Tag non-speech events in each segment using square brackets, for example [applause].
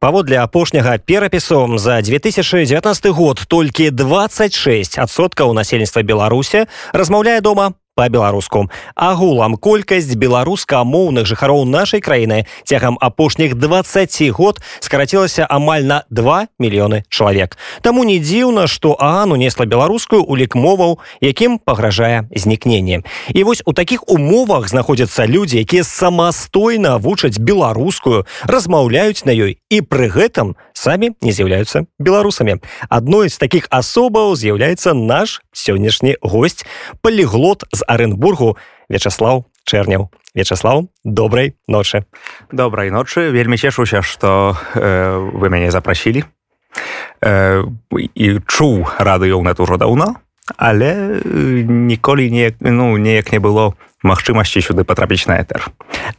паводле апошняга перапісу за 2019 год толькі 26 адсоткаў насельніцтва беларуся размаўляе дома по-беларуску агулам колькасць беларускамоўных жыхароў нашай краіны цягам апошніх 20 год скарацілася амаль на 2 мільёны чалавек. Таму не дзіўна што ану несла беларускую улік моваў якім пагражае знікненне. І вось у такіх умовах знаходзяцца людзі якія самастойна вучаць беларускую размаўляюць на ёй і пры гэтым самі не з'яўляюцца беларусамі адной з таких асобаў з'яўляецца наш сённяшні гость полиглот з Аренбургу Вячаслав Чэрняў. Вячаслав добрай ночы. Добрай ночы, вельмі цешуся, што э, вы мяне запрасілі. Э, і чуў радыёнет ужо даўно, але ніколі неяк, ну, неяк не было магчымасці сюды патрапіць на этер.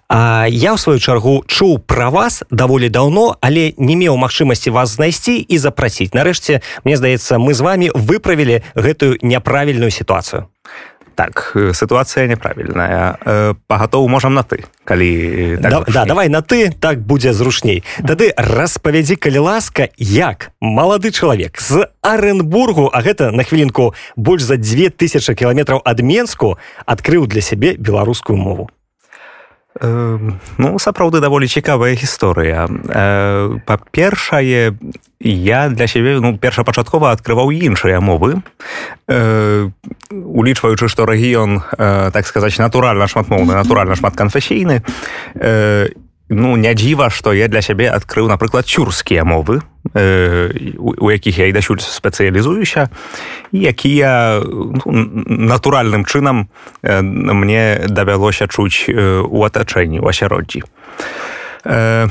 А я ў сваю чаргу чуў пра вас даволі даўно, але не меў магчымасці вас знайсці і запрасіць. Нарэшце, мне здаецца, мы з вами выправілі гэтую няправільную сітуацыю так сітуацыя няправільная пагатоў можам на ты калі так да, да, давай на ты так будзе зручней. Тады распавядзі калі ласка як малады чалавек з аренбургу а гэта на хвілінку больш за 2000 кіламетраў ад менску адкрыў для сябе беларускую мову Ну сапраўды даволі цікавая гісторыя. Па-першае, я для сябе ну, першапачаткова адкрываў іншыя мовы. Улічваючы, што рэгіён так сказаць натуральна шматмоўны, натуральна шматканфесійны ну не дзіва што я для сябе адкрыў напрыклад цюрскія мовы э, у якіх я і дасюль спецыялізуюся якія ну, натуральным чынам э, мне давялося чуць э, у атачэнні у асяроддзі. Э,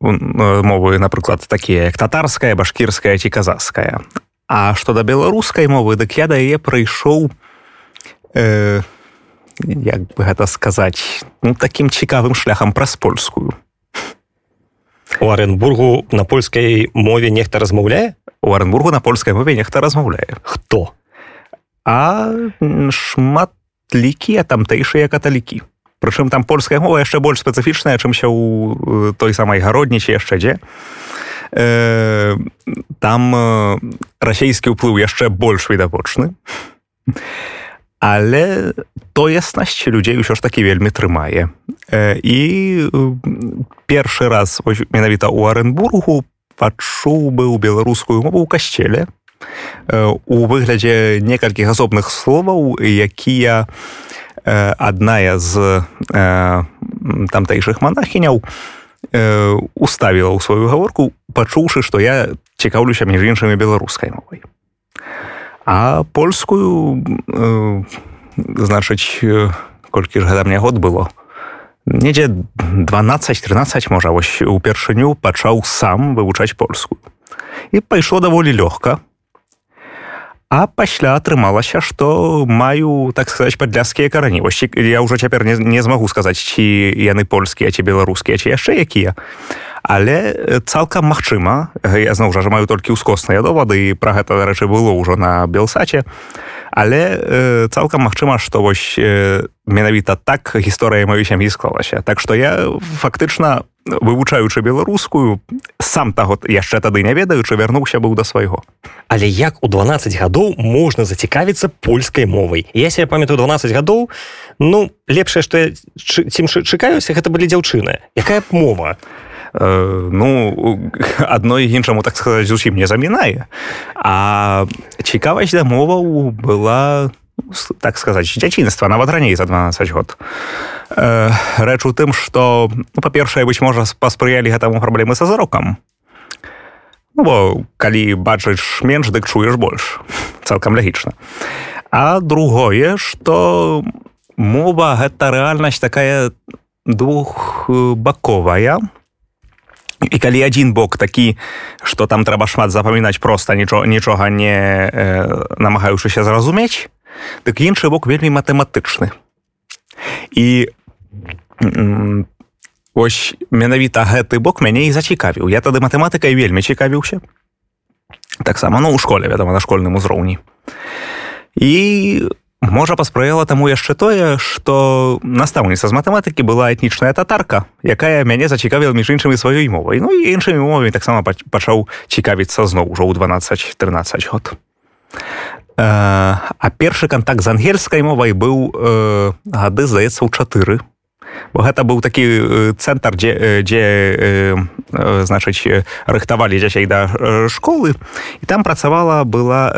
мовы напрыклад такія як татарская башкірская ці казахская А што да беларускай мовы дык я да яе прыйшоў э, як бы гэта сказаць ну таким цікавым шляхам праз польскую. У аренбургу на польскай мове нехта размаўляе? У аренбургу на польскай мове нехта размаўляе. Хто? А шматлікія тамтэйшыя каталікі. Прычым там польская мова яшчэ больш спецыфічная чымся ў той самай гароднічі яшчэ дзе? Э, там расійскі ўплыў яшчэ больш відавочны але тоеснасць людзей ўсё ж такі вельмі трымае і першы раз менавіта ў аренбургу пачуў быў беларускую мову ў касцеле у выглядзе некалькіх асобных словаў якія адная з тамтэйшых манахіняў уставіла ў сваю гаворку пачуўшы што я цікаўлюся між іншымі беларускай мовай а польскую э, значыць колькі ж гэта мне год было. Недзе 12-13 можа вось упершыню пачаў сам вывучаць польскую. І пайшло даволі лёгка а пасля атрымалася што маю так сказаць падляскія карані. Вось я ўжо цяпер не, не змагу сказаць ці яны польскія ці беларускія ці яшчэ якія. Але цалкам магчыма я зноў жа маю толькі ўскосныя довады і пра гэта дарэчы было ўжо на белсаце. Але э, цалкам магчыма што вось э, менавіта так гісторыя маёй сям'і склалася. Так што я фактычна вывучаючы беларускую сам таго яшчэ тады не ведаючы вярнуўся быў да свайго. Але як у 12 гадоў можна зацікавіцца польскай мовай? Я себе памятаю 12 гадоў ну лепшае што цім чакаюся гэта былі дзяўчыны. Якая б мова? Э, ну адной іншаму так сказаць зусім не замінае. А цікавасць да моваў была так сказаць дзяцінства нават раней за 12 год. Э, рэч у тым што ну, па-першае быць можа паспрыялі гэтаму праблемы са зарокам. Ну, бо калі бачыш менш дык чуеш больш. Цалкам лагічна а другое што мова гэта рэальнасць такая двухбаковая. І калі адзін бок такі што там трэба шмат запамінаць проста нічога нічога не э, намагаючыся зразумець дык іншы бок вельмі матэматычны і ось менавіта гэты бок мяне і зацікавіў я тады матэматыкай вельмі цікавіўся таксама ну ў школе вядома на школьным узроўні і Можа паспрыяла таму яшчэ тое, што настаўніца з матэматыкі была этнічная татарка, якая мяне зацікавіла між іншымі сваёй мовай. Ну і іншымі мовамі таксама пачаў цікавіцца зноў ужо ў 12-13 год. Э, а першы кантакт з ангельскай мовай быў э, гады, здаецца, ў чатыры. Бо гэта быў такі э, цэнтр, дзе, дзе значыць, рыхтавалі дзяцей да школы. І там працавала была,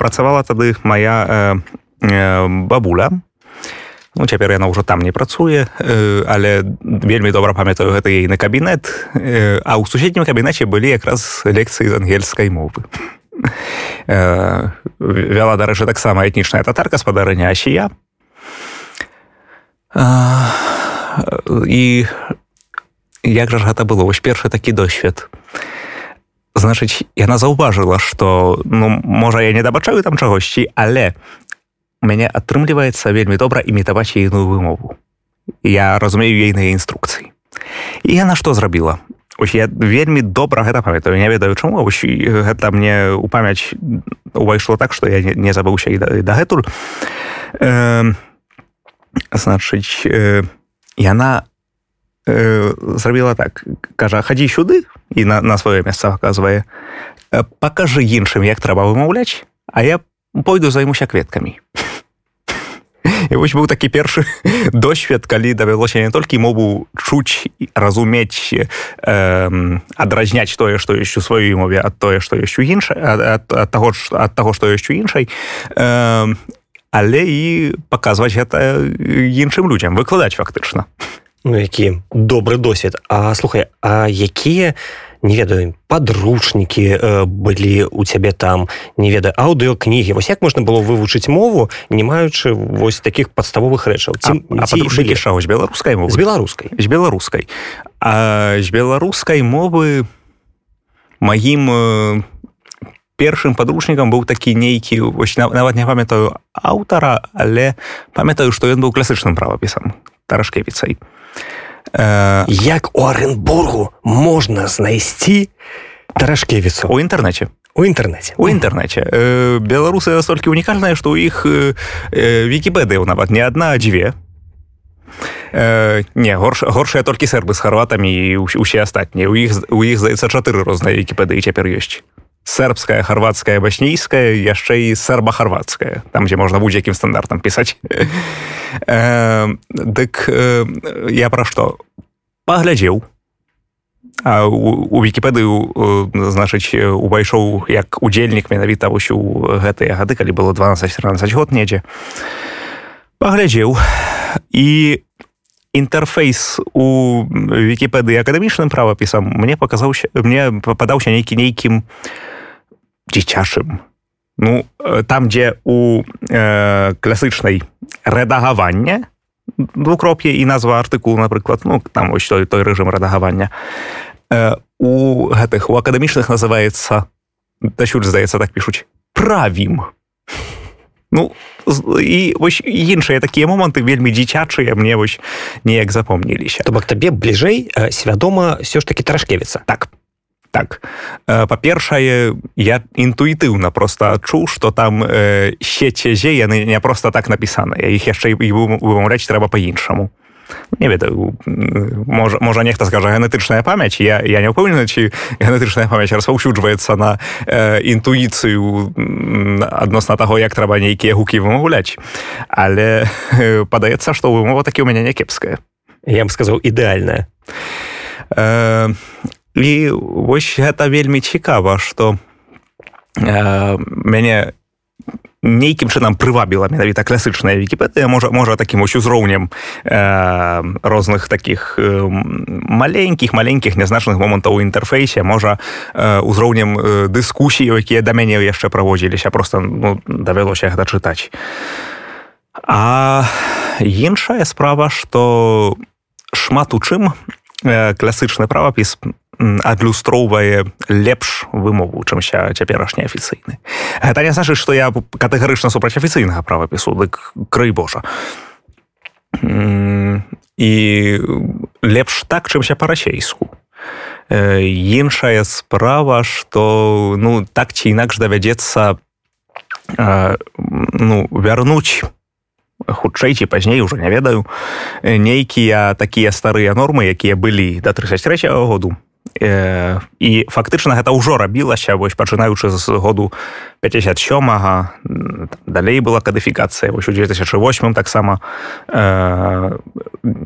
працавала тады моя бабуля ну цяпер яна ўжо там не працуе але вельмі добра памятаю гэта ейны кабінет а ў суседнім кабінеце былі якраз лекцыі з ангельскай мовы вяла дарэчы таксама этнічная татарка спадарыня асія і як жа ж гэта было вось першы такі досвед значыць яна заўважыла што ну можа я не дабачаю там чагосьці але у мяне атрымліваецца вельмі добра імітаваць ейную вымову. Я разумею ейныя інструкцыі. І яна што зрабіла? Ось я вельмі добра гэта памятаю, не ведаю чаму гэта мне ў памяць увайшло так, што я не забыўся і дагэтуль. Э, значыць э, яна э, зрабіла так кажа хадзі сюды і на, на сваё месца аказвае пакажы іншым як трэба вымаўляць, а я пойду займуся кветкамі. І вось быў такі першы [laughs] досвед калі давялося не толькі мову чуць разумець э, адразняць тое што ёсць у сваёй мове ад тое што ёсць у іншай ад, таго ад таго што ёсць у іншай э, але і паказваць гэта іншым людзям выкладаць фактычна Ну які добры досвед А слухай А якія не не ведаю подручнікі э, былі у цябе там не ведаю аўдыокнігі вось як можна было вывучыць мову не маючы вось таких падставовых рэчаў ці шау з беларускай мовы. З беларускай. З беларускай. А з беларускай мовы маім э, першым падручнікам быў такі нейкі вось нават не памятаю аўтара але памятаю што ён быў класычным правапісам таражкевіцай а Э, як у Аренбургу можна знайсці таражкевіцу у інтэрнэце у інтэрнэце у інтэрнэце э, беларусы настолькі унікальныя што ў іх э, вікіпедыяў нават не адна дзве. Э, не горш горшыя толькі сербы з харватамі і усе астатнія. У іх у іх здаецца чатыры розныя вікіпедыі цяпер ёсць сербская харватская башнійская яшчэ і серба-харватская там дзе можна будзе-якім стандартам пісаць. [laughs] Э, дык э, я пра што? Паглядзеў. А у, у вікіпедыю э, значыць увайшоў як удзельнік менавіта вось у гэтыя гады калі было 12-14 год недзе. Паглядзеў. І інтэрфейс у вікіпедыі акадэмічным правапісам мне паказаўся мне падаўся нейкі нейкім дзіцячым ну там дзе у э, класычнай рэдагавання двукроп'е і назва артыкул напрыклад ну там вось той той рэжым рэдагавання э, у гэтых у акадэмічных называецца дасюль здаецца так пішуць правім ну і вось іншыя такія моманты вельмі дзіцячыя мне вось неяк запомніліся. То бок табе бліжэй свядома все ж таки трашкевіца так так. Э, па-першае я інтуітыўна просто адчуў что там э, сецезе яны не просто так напісаныя іх яшчэ і вымаўляць трэба по-іншаму не ведаю можа можа нехта скажа генетычная памяць? Я я не ўпэўнены ці генетычная памяць распаўсюджваецца на э, інтуіцыю адносна таго як трэба нейкія гукі вымаўляць. Але э, падаецца што вымова такі у мяне някепская я б сказаў ідэальная. Э, і вось гэта вельмі цікава што э, мяне нейкім чынам прывабіла менавіта класычная вікіпедыя можа можа такім ось узроўнем э, розных таких э, маленькіх маленькіх нязначных момантаў у інтэрфейсе можа э, узроўнем э, дыскусій якія да мяне яшчэ праводзіліся просто ну, давялося гэта чытаць а іншая справа что шмат у чым класычны правапіс адлюстроўвае лепш вымову чымся цяперашні афіцыйны. Гэта не значыць што я катэгарычна супраць афіцыйнага правапісу дык крый божа. І лепш так чымся па-расейску. Іншая справа што ну так ці інакш давядзецца ну вярнуць хутчэй ці пазней уже не ведаю нейкія такія старыя нормы якія былі до 33 -го году э, і фактычна гэта ўжо рабілася вось пачынаючы з году 57 далей была кадыфікацыя вось у 2008 таксама э,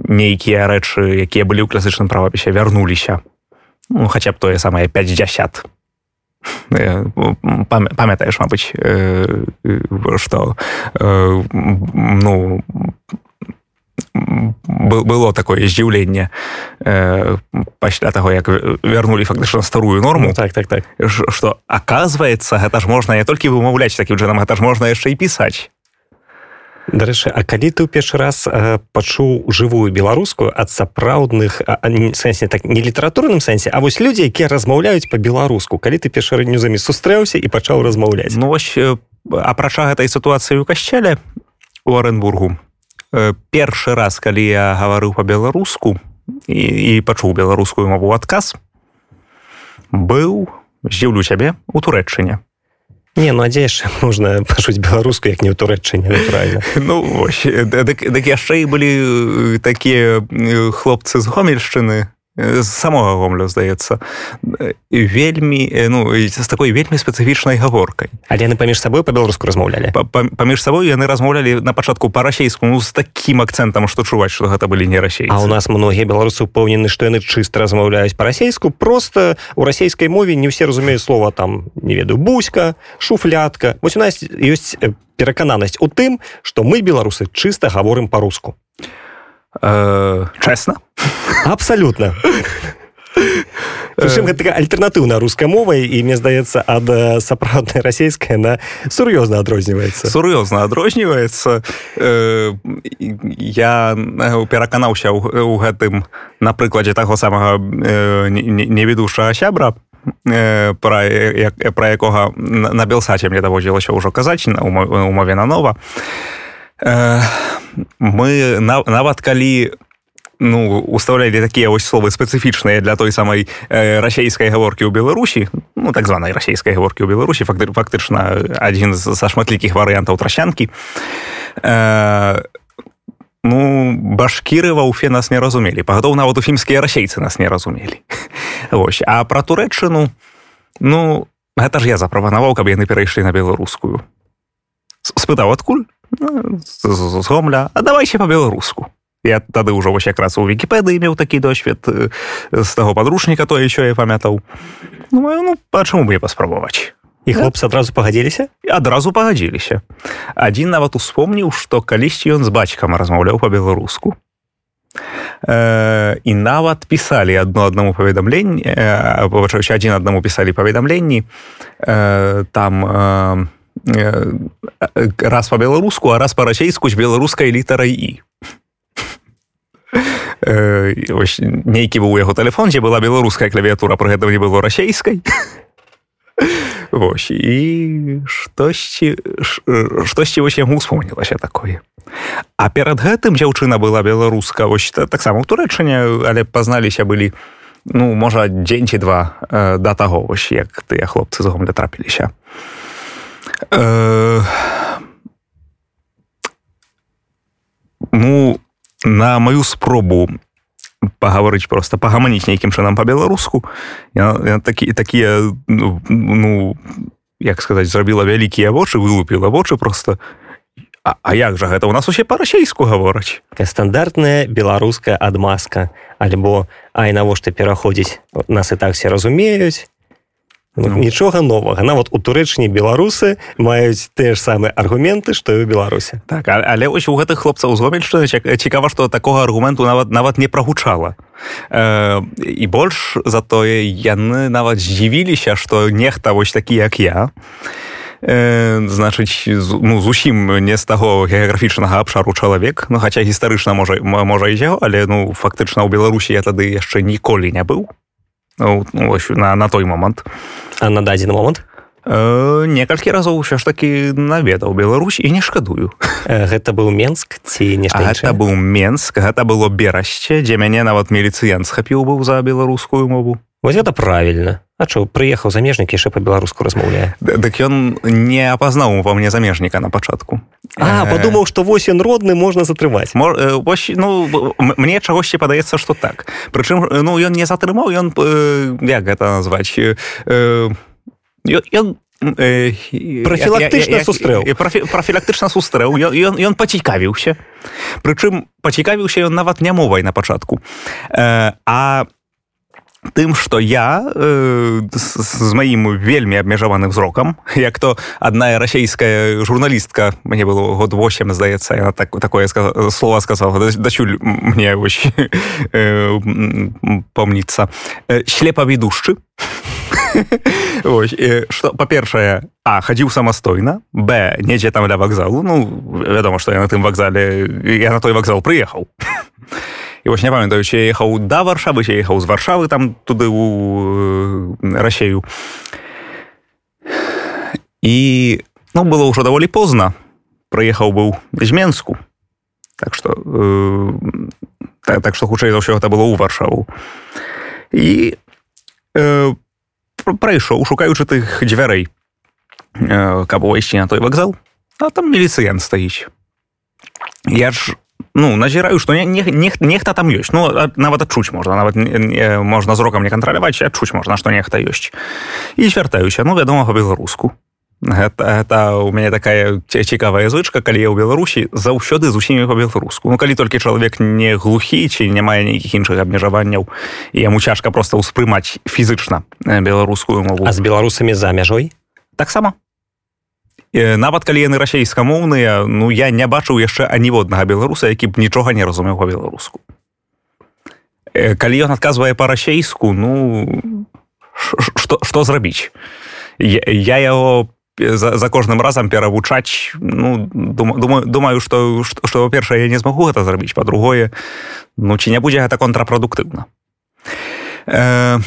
нейкія рэчы якія былі ў класычным правапісе вярнуліся. Ну, хаця б тое самае 50 памятаеш мабыць что ну было такое здзіўленне пасля таго як вярнулі фактычна старую норму. Так так так. Что оказывается гэта ж можна не толькі вымаўляць такім чынам гэта ж можна яшчэ і пісаць Дарэчы А калі ты ў першы раз э, пачуў жывую беларускую ад сапраўдных сэнсе так не літаратурным сэнсе А вось людзі якія размаўляюць по-беларуску калі ты першарынюзамі сустрэўся і пачаў размаўляць? Ну вось апрача гэтай сітуацыі ў кашчеле у Аренбургу э, першы раз калі я гаварыў па-беларуску і, і пачуў беларускую мову адказ быў здзіўлю цябе у турэччыне. Не ну дзе яшчэ можна пашуць беларуску як не ў турэччыне правильно [laughs] ну дык, дык яшчэ і былі такія хлопцы з гомельшчыны самога гомлю здаецца вельмі ну з такой вельмі спецыфічнай гаворкай але яны паміж сабой па-беларуску размаўлялі паміж сабой яны размаўлялі на пачатку па-расейску ну з такім акцэнтам што чуваць што гэта былі не расей А у нас многія беларусы упэўнены што яны чыста размаўляюць па-расейску просто у расійскай мове не ўсе разумеюць слова там не ведаю бузька шуфлятка. Вось у нас ёсць перакананасць у тым што мы беларусы чыста гаворым па-руску э, чэсна абсолютно. [laughs] Прычым гэта альтэрнатыўна рускай мовай і мне здаецца ад сапраўднай расійскай на сур'ёзна адрозніваецца сур'ёзна адрозніваецца э, я пераканаўся ў гэтым на прыкладзе таго самага э, невідушага сябра пра, як, пра якога на белсаце мне даводзілася ўжо казаць на умове на нова э, мы нават калі ну уставлялі такія вось словы спецыфічныя для той самай э, расійскай гаворкі ў беларусі ну так званай расійскай гаворкі ў беларусі факты фактычна адзін са шматлікіх варыянтаў трасянкі э, ну башкіры ва ўфе нас не разумелі пагадоў нават у фімскія расейцы нас не разумелі [laughs] Вось а пра турэччыну ну гэта ж я запрапанаваў каб яны перайшлі на беларускую спытаў адкуль з гомля. А давайся па-беларуску я тады ўжо вось якраз у вкіпедыі меў такі досвед з таго падручніка то еще я памятаў. Ну, ну пачаму бы паспрабаваць? І хлопцы адразу пагадзіліся? Адразу пагадзіліся. Адзін нават успомніў што калісьці ён з бацькам размаўляў па-беларуску. І нават пісалі адно аднаму паведамленні павачаўся адзін аднаму пісалі паведамленні там раз па-беларуску а раз па-расейску з беларускай літарай і [laughs] ось нейкі быў яго тэлефон дзе была беларуская клавіатура пры гэтым не было расейскай [laughs] Вось і штосьці штосьці вось яму успомнілася такое? А перад гэтым дзяўчына была беларуска вось таксама ў турэчане але пазналіся былі ну можа дзень ці два э, да таго вось як тыя хлопцы з гомля трапіліся э, ну на маю спробу пагаварыць просто пагаманіць нейкім чынам па-беларуску такі такія ну, ну як сказаць зрабіла вялікія вочы вылупіла вочы просто. А, а як жа гэта? У нас усе па-расейску гавораць стандартная беларуская адмазка альбо ай навошта пераходзіць нас і так все разумеюць Ну, нічога новага нават у турэчні беларусы маюць тыя ж самыя аргументы што і ў беларусе так але ось у гэтых хлопцаў згомельшчына цікава што такога аргументу нават нават не прагучала. Э, і больш затое яны нават здзівіліся што нехта вось такі як я э, значыць ну зусім не з таго геаграфічнага абшару чалавек. Ну хаця гістарычна можа можа і яго але ну фактычна ў беларусі я тады яшчэ ніколі не быў ну, ну, на, на той момант. А на дадзены момант? Э, некалькі разоў ўсё ж такі наведаў Беларусь і не шкадую. Гэта быў менск ці не быў менск гэта было берасце дзе мяне нават міліцыян схапіў быў за беларускую мову Вось гэта правильно. А чо прыехаў замежнік яшчэ па-беларуску размаўляе Дык ён не апазнаў ва мне замежніка на пачатку. А падумаў што вось ён родны можна затрымаць Мо, э, вось, ну, мне чагосьці падаецца што так. Прычым ну ён не затрымаў ён э, як гэта назваць э, ён профілактычна сустрэў профілактычна сустрэў ён, ён пацікавіўся Прычым пацікавіўся ён нават не мовай на пачатку. А тым что я э, з, з маім вельмі абмежаваным зрокам [laughs] як то адна расійская журналістка мне было год 8 здаецца яна так такое сказ, слова сказала дачуль мне [laughs] э, э, шлепаведушчы что [laughs] па-першае а хадзіў самастойна б недзе там ля вакзалу ну вядома што я на тым вакзале я на той вакзал прыехаў і вось не памятаю ці ехаў да варшавы ці ехаў з варшавы там туды у рассею. І ну было ўжо даволі позна. Прыехаў быў з менску так что э, так, так что хутчэй за ўсё гэта было ў варшаву. І э, прайшоў шукаючы тых дзвярэй э, каб увайсці на той вакзал а там міліцыян стаіць. Я ж ну назіраю што нехта не, там ёсць. Ну нават адчуць можна нават можна зрокам не кантраляваць адчуць можна што нехта ёсць. І звяртаюся ну вядома па-беларуску гэта, гэта у мяне такая цікавая звычка калі я ў беларусі заўсёды з усімі па-беларуску. Ну калі толькі чалавек не глухі ці не мае нейкіх іншых абмежаванняў яму цяжка просто ўспрымаць фізычна беларускую мову. А з беларусамі за мяжой? Таксама нават калі яны расейскамоўныя ну я не бачыў яшчэ аніводнага беларуса які б нічога не разумеў па-беларуску. Калі ён адказвае па-расейску ну што зрабіць? Я, яго за, за кожным разам перавучаць ну думаю думаю что что па-першае я не змагу гэта зрабіць па-другое ну ці не будзе гэта контрапрадуктыўна э,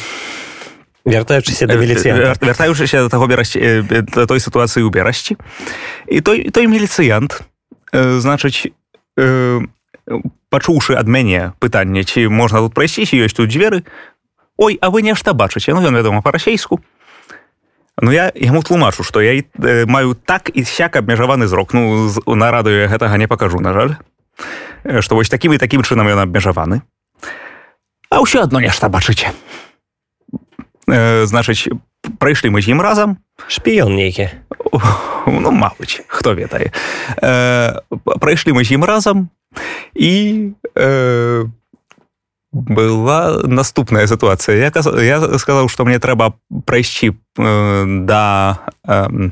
вяртаючыся да міліцыя вяртаючыся да таго берасці да той сітуацыі ў берасці. І той той міліцыянт значыць пачуўшы ад мяне пытанне ці можна тут прайсці ёсць тут дзверы Ой а вы нешта бачыце? Ну ён вядома па-расейску. Ну я яму тлумачу што я маю так і сяк абмежаваны зрок. Ну на радыё гэтага не пакажу на жаль што вось такім і такім чынам ён абмежаваны. А ўсё адно нешта бачыце. э, значыць прайшлі мы з ім разам. Шпіён нейкі. Ну мабыць хто ведае. Э, прайшлі мы з ім разам і э, была наступная сітуацыя. Я, я сказаў што мне трэба прайсці э, да э,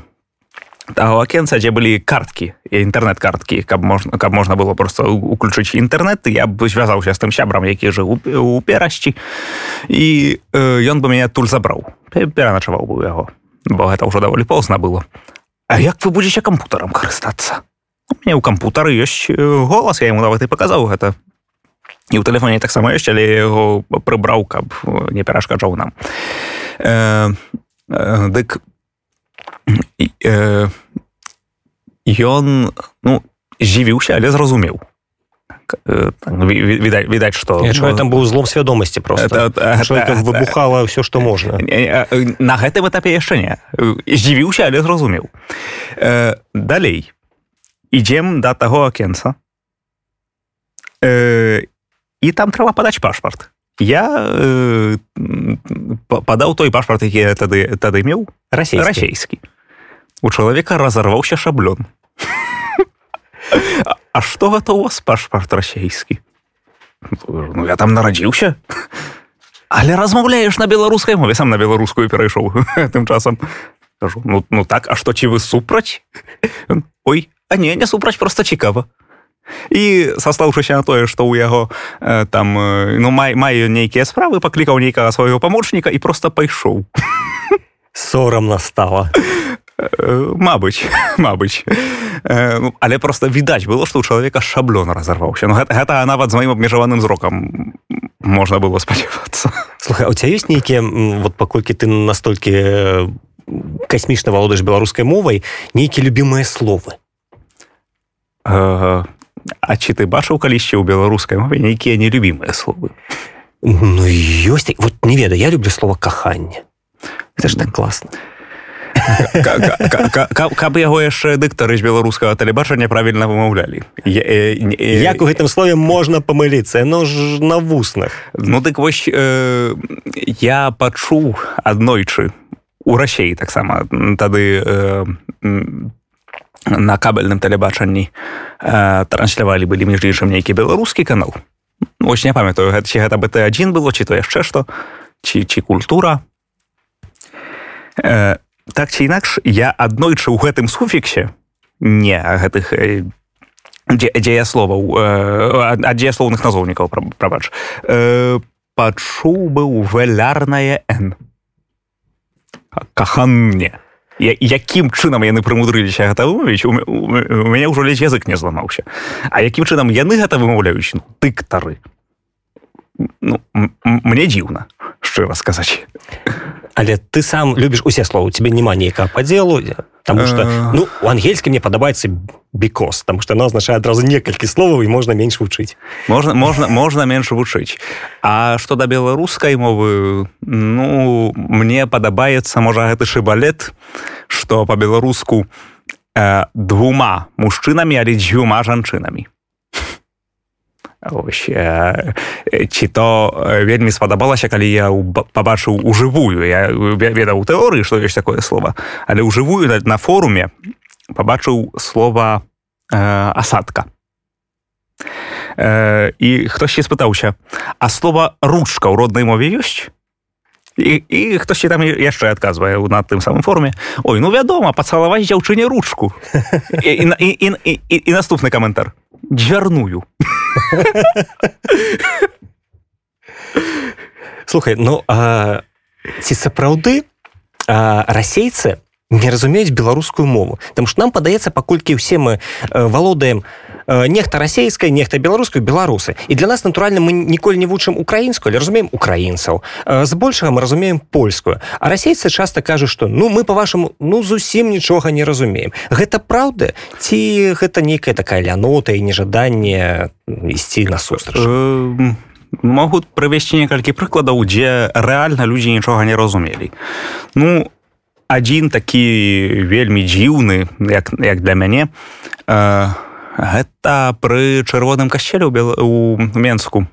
таго акенца дзе былі карткі і інтэрнэт-карткі каб можна каб можна было просто уключыць інтэрнэт я б звязаўся з тым сябрам які жыў у перасці і э, ён бы мяне адтуль забраў пераначаваў бы яго бо гэта ўжо даволі позна было А як вы будзеце кампутарам карыстацца мне ў кампутары ёсць голас я ему нават і паказаў гэта і ў тэлефоне таксама ёсць але яго прыбраў каб не перашкаджаў нам. Э, э, дык ён ну з'явіўся але зразумеў відаць відаць что там быў злом свядомасці просто выбухала ўсё што можна на гэтым этапе яшчэ не здзівіўся але зразумеў далей ідзем да таго акенца і там трэба падаць пашпарт я падаў той пашпарт які тады тады меў расійскі у чалавека разарваўся шаблён. А што гэта у вас пашпарт расійскі Ну я там нарадзіўся. Але размаўляеш на беларускай мове. Сам на беларускую перайшоў тым часам. Кажу ну, ну так а што ці вы супраць? Ой а не не супраць просто цікава. І саслаўшыся на тое што ў яго э, там э, ну май маю нейкія справы паклікаў нейкага свайго памочніка і просто пайшоў. Сорамна стала Мабыць Мабыць [laughs] э, ну, але просто відаць было што ў чалавека шаблон разарваўся. Ну, гэта, гэта нават з маім абмежаваным зрокам можна было спадзявацца. Слухай, у ця ёсць нейкія вот паколькі ты настолькі э, касмічна валодаеш беларускай мовай нейкія любімыя словы? А ці ты бачыў калісьці ў беларускай мове нейкія нелюбімыя словы Ну ёсць вот не ведаю я люблю слово каханне это ж так класна каб яго яшчэ дыктары з беларускага тэлебачання правільна вымаўлялі. Як у гэтым слове можна памыліцца? Но ж на вуснах. Ну дык вось э, я пачуў аднойчы у рассеі таксама тады э, на кабельным тэлебачанні э, транслявалі былі між іншым нейкі беларускі канал. Ось не памятаю ці гэта бт1 было ці то яшчэ што ці ці культура. Э, так ці інакш я аднойчы ў гэтым суфіксе не гэтых э, дзеясловаў э, дзеяслоўных назоўнікаў прабач э, пачуў быў валярная н каханне. Якім чынам яны прымудрыліся гэта вымовіць у мяне ўжо ледзь язык не зламаўся. А якім чынам яны гэта вымаўляюць? Ну, тыктары ну, мне дзіўна шчыра сказаць але ты сам любіш усе словы тебе няма нейкага падзелу потому что ну у ангельскай мне падабаецца бікос там что она азначае адразу некалькі словаў і можна менш вучыць можна можна можна менш вучыць А что да беларускай мовы ну мне падабаецца можа гэты шыбалет что по-беларуску э, двума мужчынамі але дзвюма жанчынамі э, ці то вельмі спадабалася калі я пабачыў у жывую я ведаў тэорыі што ёсць такое слово але ў жывую на форуме пабачыў слова э, асадка э, і хтосьці спытаўся а слова ручка ў роднай мове ёсць? І, і хтосьці там яшчэ адказвае на тым самым форуме Ой ну вядома пацалаваць дзяўчыне ручку і, [laughs] і, і, і, і, і, і наступны каментар. Дзвярную слухай ну ці сапраўды расейцы не разумеюць беларускую мову там что нам падаецца паколькі ўсе мы валодаем нехта расейскай нехта беларускую беларусы і для нас натуральна мы ніколі не вучым украінскую разумеем украінцаў збольшага мы разумеем польскую. А расейцы часта кажуць что ну мы по-вашаму ну зусім нічога не разумеем гэта праўда ці гэта нейкая такая лянота і нежаданне ісці насустрач могуць правесці некалькі прыкладаў дзе рэальна людзі нічога не разумелі. Ну адзін такі вельмі дзіўны як як для мяне э, гэта пры чырвоным касцеле у менску.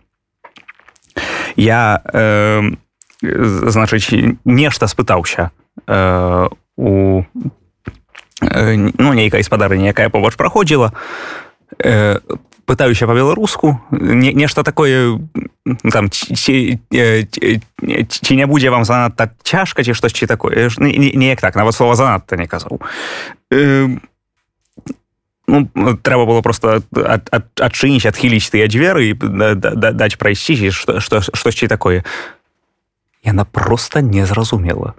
Я э, значыць нешта спытаўся э, у э, ну нейкай спадарыні якая побач праходзіла. Э, пытаюся па-беларуску. Не, нешта такое там ці, ці не будзе вам занадта цяжка ці штосьці такое. Неяк так нават слова занадта не казаў. Э, ну, трэба было просто адчыніць адхіліць тыя дзверы і даць прайсці штосьці такое. Яна просто не зразумела.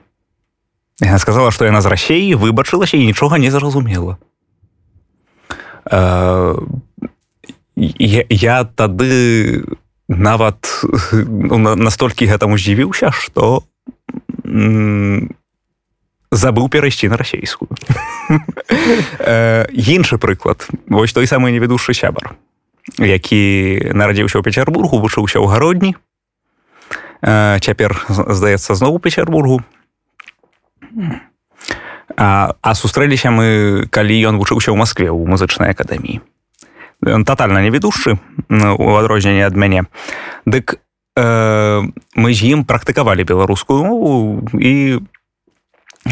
Яна сказала што яна з рассеі выбачылася і нічога не зразумела. Я, я тады нават ну, настолькі гэтаму здзівіўся што забыў перайсці на расейскую. [laughs] Іншы прыклад. Вось той самы невядушы сябар які нарадзіўся ў пецярбургу вучыўся ў гародні. Цяпер здаецца зноў у пецярбургу. А, а сустрэліся мы калі ён вучыўся ў Маскве ў музычнай акадэміі. Ён тотальна невідушчы у адрозненне ад мяне. Дык э, мы з ім практыкавалі беларускую мову і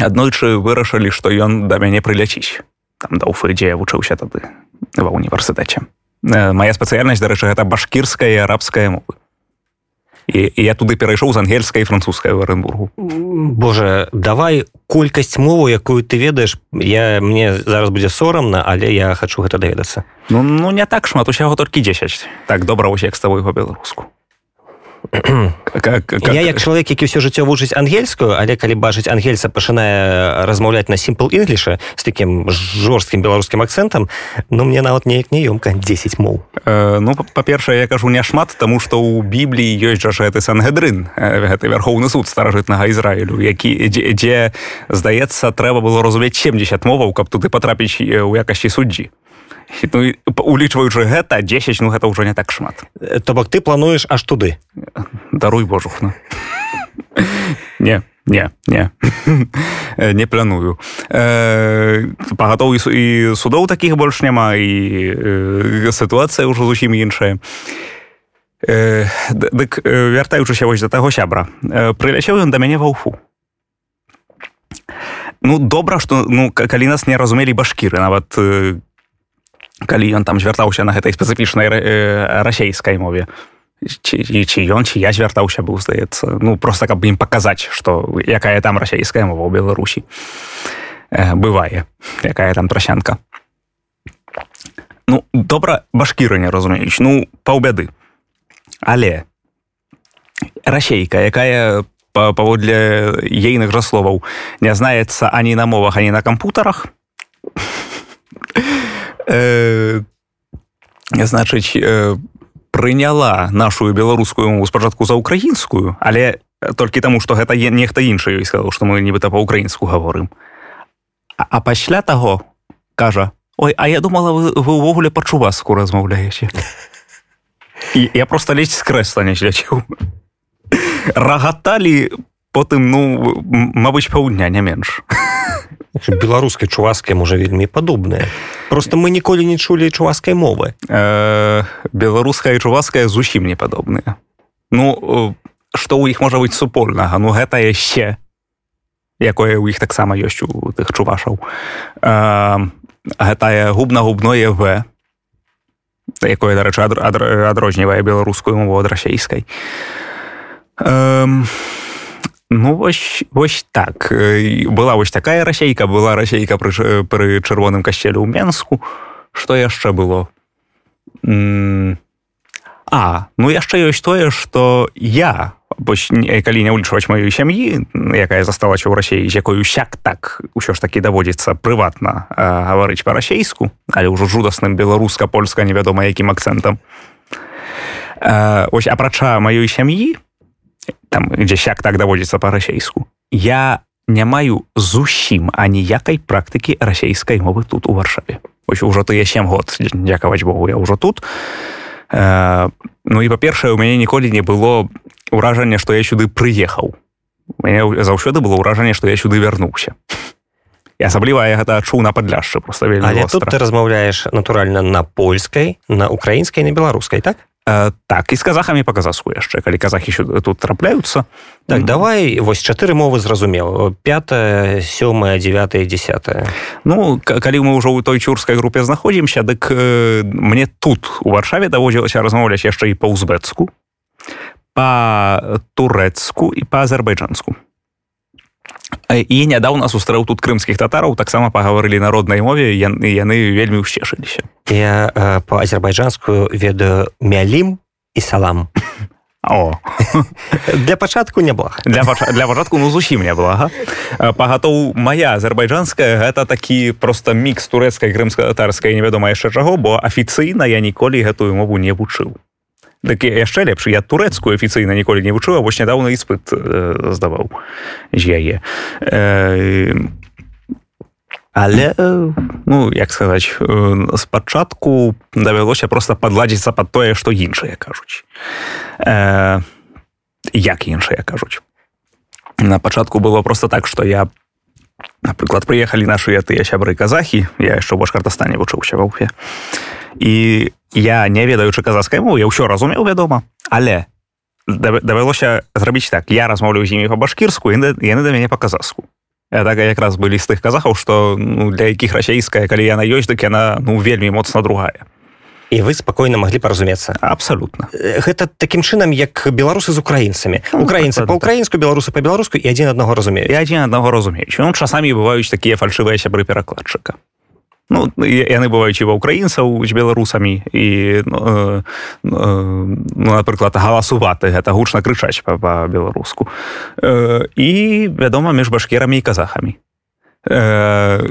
аднойчы вырашылі што ён да мяне прыляціць. Там да уфы дзе я вучыўся тады ва універсітэце моя спецыяльнасць дарэчы гэта башкірская і арабская мовы і, і я туды перайшоў з ангельскай французскай в аренбургу Боже давай колькасць мову якую ты ведаеш. Я мне зараз будзе сорамна але я хочу гэта даведацца. Ну ну не так шмат усяго толькі 10 так добра усе як з табой по-беларуску как, как... я як чалавек які ўсё жыццё вучыць ангельскую але калі бачыць ангельца пачынае размаўляць на simple english з таким жорсткім беларускім акцэнтам ну мне нават неяк неёмка 10 моў э, ну па-першае я кажу няшмат таму што ў бібліі ёсць жа гэты сангедрын гэты вярхоўны суд старажытнага Ізраілю які дзе, дзе здаецца трэба было разумець 70 моваў каб туды патрапіць у якасці суддзі ну, улічваючы гэта 10 ну гэта ўжо не так шмат. То бок ты плануеш аж туды. Даруй божухна не не не. Не планую. Э, пагатоў і судоў такіх больш няма і э, сітуацыя ўжо зусім іншая. Э, дык вяртаючыся вось да таго сябра прыляцеў ён да мяне ва ўфу. Ну добра што ну калі нас не разумелі башкіры нават калі ён там звяртаўся на гэтай спецыфічнай расейскай мове. Ці, ці ён ці я звяртаўся быў здаецца. Ну просто каб ім паказаць што якая там расійская мова ў беларусі бывае якая там трасянка. Ну добра башкіры не разумеюць. Ну паўбяды. Але расейка якая паводле ейных жа словаў не знаецца ані на мовах ані на кампутарах [laughs] э, значыць э, прыняла нашу беларускую мову спачатку за украінскую але толькі таму што гэта нехта іншы ёй сказаў што мы нібыта па-украінску гаворым. А, а пасля таго кажа ой а я думала вы, вы ўвогуле пачуваску размаўляеце я просто ледзь з крэсла не зляцеў. Рагаталі потым ну мабыць паўдня не менш беларускай чуваскай можа вельмі падобная просто мы ніколі не чулі чуваскай мовы. Э, беларуская чуваская зусім не падобная ну што ў іх можа быць супольнага ну гэта яшчэ якое ў іх таксама ёсць у тых чувашаў. Э, гэтае губна-губное в якое дарэчы адрознівае беларускую мову ад расейскай. Э, Ну вось вось так. Была вось такая расейка была расейка пры, пры чырвоным касцелю ў Мску. Што яшчэ было? А ну яшчэ ёсць тое што я калі не ўлічваць маёй сям'і якая засталася ў рассеі з якой усяк так ўсё ж такі даводзіцца прыватна гаварыць па-расейску але ўжо жудасным беларуска-польска невядома якім акцэнтам. Ось апрача маёй сям'і там дзе сяк так даводзіцца па-расейску я не маю зусім аніякай практыкі расійскай мовы тут у варшаве. Ужо тыя сем год дзякаваць Богу я ўжо тут. Э, ну і па-першае у мяне ніколі не было ўражання што я сюды прыехаў. Мяне заўсёды было ўражанне што я сюды вярнуўся. Асабліва я гэта адчуў на падляшчы просто тут ты размаўляеш натуральна на польскай на украінскай на беларускай так так і з казахамі па казахску яшчэ калі казахі тут трапляюцца. Так давай вось чатыры мовы зразумеў. 5 сёмая 9 10 Ну калі мы ўжо ў той цюрскай групе знаходзімся дык э, мне тут у варшаве даводзілася размаўляць яшчэ і па-узбецку па турэцку і па азербайджанску і нядаўна сустрэў тут крымскіх татараў таксама пагаварылі народнай мове яны яны вельмі ўсцешыліся я э, по азербайджанскую ведаю мялім і салам. [laughs] О. [laughs] Для пачатку няблага для пач... для пачатку ну зусім няблага пагатоў моя азербайджанская гэта такі просто мікс турэцкай крымска-татарскай невядома яшчэ чаго бо афіцыйна я ніколі гэтую мову не вучыў Дык яшчэ лепш я турэцкую афіцыйна ніколі не вучыў вось нядаўна іспыт э, здаваў з яе. Э, але э, ну як сказаць э, спачатку давялося просто падладзіцца под тое што іншыя кажуць. Э, як іншыя кажуць. На пачатку было просто так что я напрыклад прыехалі нашыя тыя сябры казахі я яшчэ башкартастане вучыўся ва ўфе. І я не ведаючы казахскай мовы я ўсё разумеў вядома. Але давялося зрабіць так. Я размаўлю з імі па-башкірску яны да мяне па-казахску так якраз былі з тых казахаў што ну, для якіх расійская калі яна ёсць дык яна ну вельмі моцна другая. І вы спакойна маглі паразумецца. Абсалютна. Гэта такім чынам як беларусы з украінцамі. Украінцы па-украінску беларусы па-беларуску і адзін аднаго разумею і адзін аднаго разумеюць. Ну, часамі бываюць такія фальшывыя сябры перакладчыка Ну, яны бываюць ва ўкраінцаў з беларусамі і ну, э, ну, напрыклад галасувати гэта гучна крычаць па-беларуску э, і вядома між башкерамі і казахамі. Э,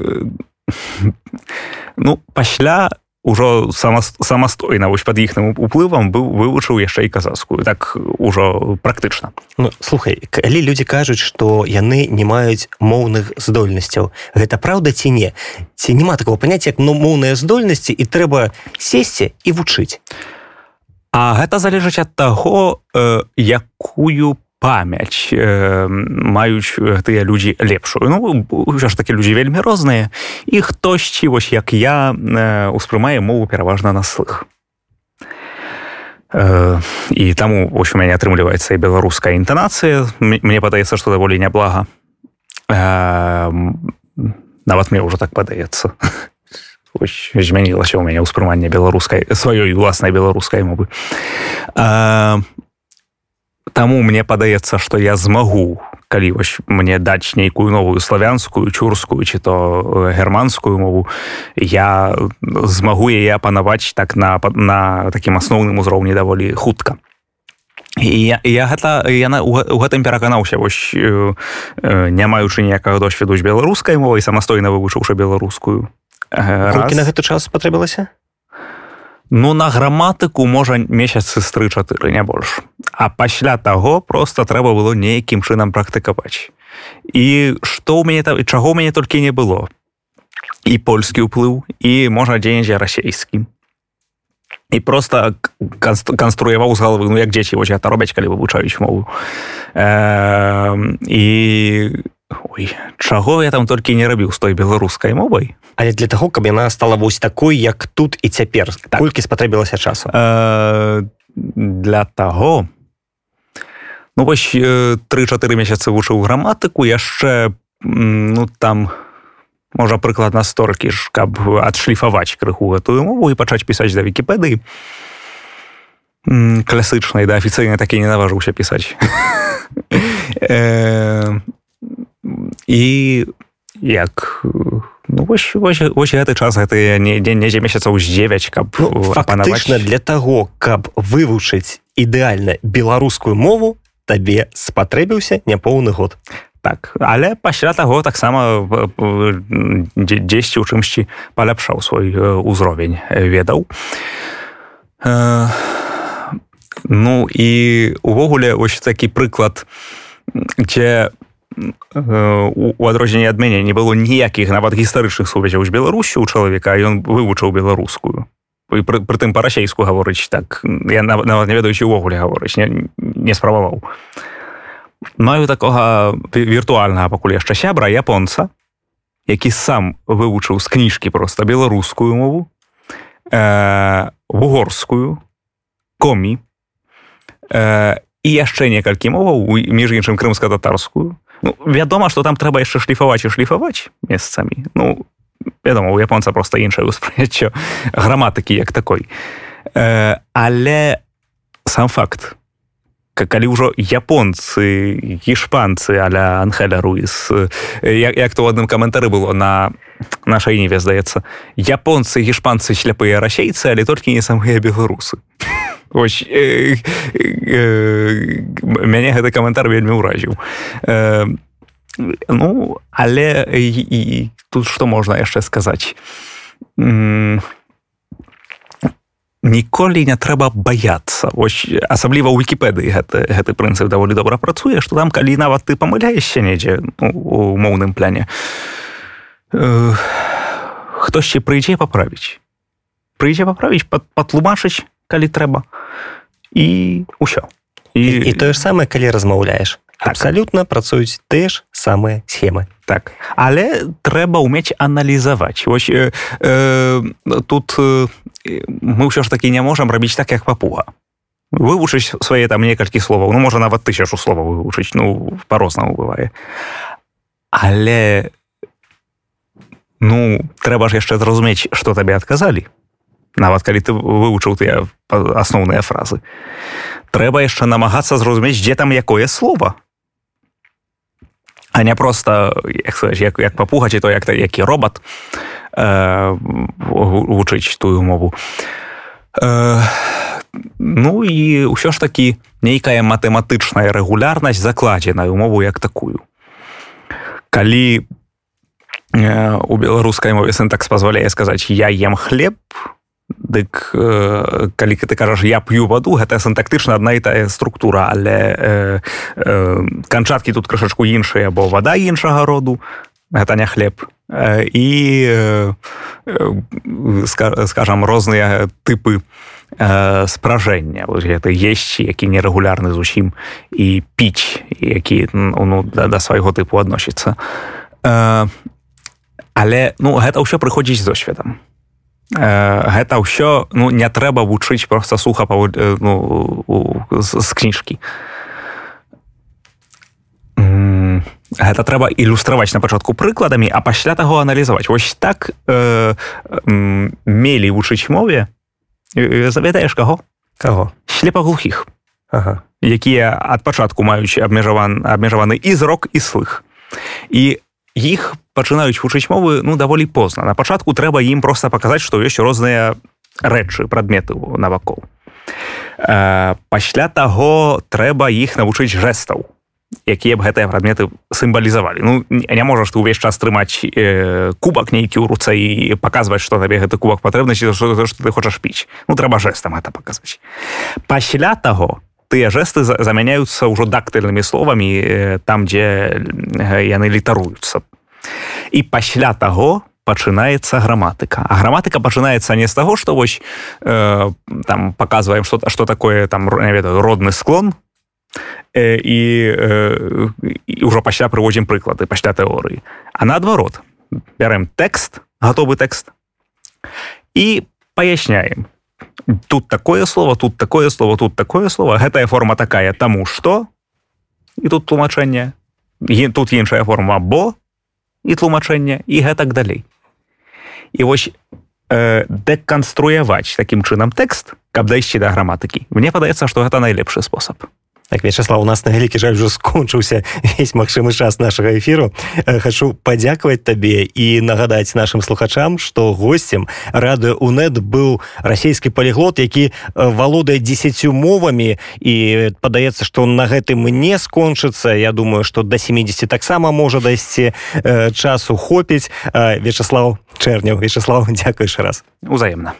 ну пасля ужо самастойна вось под іхным уплывам быў вывучыў яшчэ і казахскую так ужо практычна. Ну, слухай калі людзі кажуць что яны не маюць моўных здольнасцяў гэта праўда ці не? Ці няма такого паняцця як ну моўныя здольнасці і трэба сесці і вучыць? А гэта залежыць ад таго э, якую памяць э, маюць тыя людзі лепшую. Ну ўсё ж такі людзі вельмі розныя. І хтосьці вось як я э, успрымае мову пераважна на слых. Э, і таму вось у мяне атрымліваецца і беларуская інтанацыя. Мне падаецца што даволі няблага. Э, нават мне ўжо так падаецца. [laughs] Змянілася ў мяне ўспрыманне беларускай сваёй уласнай беларускай мовы. А, Таму мне падаецца што я змагу калі вось мне даць нейкую новую славянскую чурскую ці то германскую мову я змагу яе апанаваць так на на такім асноўным узроўні даволі хутка. Я, я гэта яна у гэтым пераканаўся вось э, не маючы ніякага досведу з беларускай мовай самастойна вывучыўшы беларускую. Колькі на гэты час спатрэбілася? Ну на граматыку можа месяцы з тры-чатыры не больш. А пасля таго просто трэба было нейкім чынам практыкаваць. І што ў мяне там чаго ў мяне толькі не было. І польскі ўплыў і можа дзень-дзе расейскі. І просто канструяваў з галавы ну як дзеці вось это робяць, калі вывучаюць мову. Э, і Ой, чаго я там толькі не рабіў з той беларускай мовай? Але для таго каб яна стала вось такой як тут і цяпер. Так. колькі спатрэбілася часу? Э, для таго. Ну вось тры-чатыры месяцы вучыў граматыку яшчэ ну там можа прыкладна столькі ж каб адшліфаваць крыху гэтую мову і пачаць пісаць да вкіпедыі класычнай да афіцыйна такі не наважыўся пісаць [laughs] і як ну, вось, вось, вось гэты час гэты не дзень недзе месяцаў з 9 каб ну, фактычна для таго каб вывучыць ідэальна беларускую мову табе спатрэбіўся няпоўны год. Так але пасля таго таксама дзесьці ў чымсьці паляпшаў свой узровень ведаў. Ну і увогуле вось такі прыклад дзе у адрозненне ад мяне не было ніякіх нават гістарычных сувязяў з беларусю у чалавека ён вывучыў беларускую. Прытым па-расейску гаворыць так я нават не ведаючы увогуле гаворыць не, не спрабаваў. Маю такога віртуальнага пакуль яшчэ сябра японца які сам вывучыў з кніжкі просто беларускую мову э, угорскую комі э, і яшчэ некалькі моваў між іншым крымска-татарскую Ну, вядома што там трэба яшчэ шліфаваць і шліфаваць месцамі. Ну вядома у японца просто іншае ўспрыццё [laughs] граматыкі як такой. Э, але сам факт калі ўжо японцы гішпанцы аля анхеля руіс як, як то ў адным каментары было на нашай ніве здаецца японцы гішпанцы сляпыя расейцы але толькі не самыя беларусы [laughs] Ось, э, э, мяне гэты каментар вельмі ўразіў э, ну але і, і тут што можна яшчэ сказаць? Ніколі не трэба баяцца. Ось асабліва ў вкіпедыі гэты гэты прынцып даволі добра працуе што там калі нават ты памыляешся недзе ну, у моўным пляне э, хтосьці прыйдзе паправіць. Прыйдзе паправіць патлумачыць калі трэба. І ўсё. І, і, і тое ж самае калі размаўляеш. Так. абсалютна працуюць тыя ж самыя схемы. Так. Але трэба ўмець аналізаваць. Вось э, э, тут э, мы ўсё ж такі не можам рабіць так як папуга. Вывучыць свае там некалькі словаў. Ну можа нават тысячу словаў вывучыць. Ну по-рознаму бывае. Але ну трэба ж яшчэ зразумець што табе адказалі нават калі ты вывучыў тыя асноўныя фразы. Трэба яшчэ намагацца зразумець дзе там якое слово а не просто як, як, як папугаць то як які робот э, вучыць тую мову. Э, ну і ўсё ж такі нейкая матэматычная рэгулярнасць закладзеная умову як такую. Калі э, у беларускай мове синтакс позволяе сказаць я ем хлеб Дык э, калі ты кажаш я п'ю ваду гэта сінтактычна адна і тая структура але э, э, канчаткі тут крышачку іншыя бо вада іншага роду гэта не хлеб. Э, і э, скажам розныя тыпы э, спражэння. Гэта есці які нерэгулярны зусім і піць які ну, да, да свайго тыпу адносіцца. Э, але ну гэта ўсё прыходзіць з досведам гэта ўсё ну не трэба вучыць просто суха ну, з, з кніжкі. Гэта трэба ілюстраваць на пачатку прыкладамі а пасля таго аналізаваць. Вось так э, э, мелі вучыць мове завядаеш каго? Каго? Слепаглухіх ага. якія ад пачатку маюць абмежаван абмежаваны і зрок і слых. І іх пачынаюць вучыць мовы ну даволі позна. На пачатку трэба ім просто паказаць што ёсць розныя рэчы прадметы навакол. Э, пасля таго трэба іх навучыць жэстаў якія б гэтыя прадметы сімвалізавалі. Ну не можаш ты ўвесь час трымаць э, кубак нейкі ў руцэ і паказваць што табе гэты кубак патрэбнасці што ты хочаш піць. Ну трэба жэстам это паказваць пасля таго тыя жэсты замяняюцца ўжо дактыльнымі словамі там дзе яны літаруюцца. І пасля таго пачынаецца граматыка. А граматыка пачынаецца не з таго што вось э, там показываем что что такое там не ведаю родны склон э, і э, ўжо пасля прыводзім прыклады пасля тэорыі. А наадварот бярем тэкст готовы тэкст і паясняем тут такое слово тут такое слово тут такое слово. Гэтая форма такая. Таму что і тут тлумачэнне. Тут іншая форма. Бо? І тлумачэнне. І гэтак далей. І вось э, дэканструяваць такім чынам тэкст каб дайсці да граматыкі. Мне падаецца што гэта найлепшы спосаб Так, Вячеслав, у нас на вялікі жаль уже скончыўся весь магчымы час нашага эфіру. Хачу падзякаваць табе і нагадаць нашим слухачам, што гостцем радыё УНэт быў расійскі паліглот, які валодае дзесяцю мовамі і падаецца, што на гэтым не скончыцца. Я думаю, што да 70 таксама можа дайсці часу хопіць. Вячеслав Чэрняў, Вячеслав, [laughs] дзякуеш раз. Узаемна.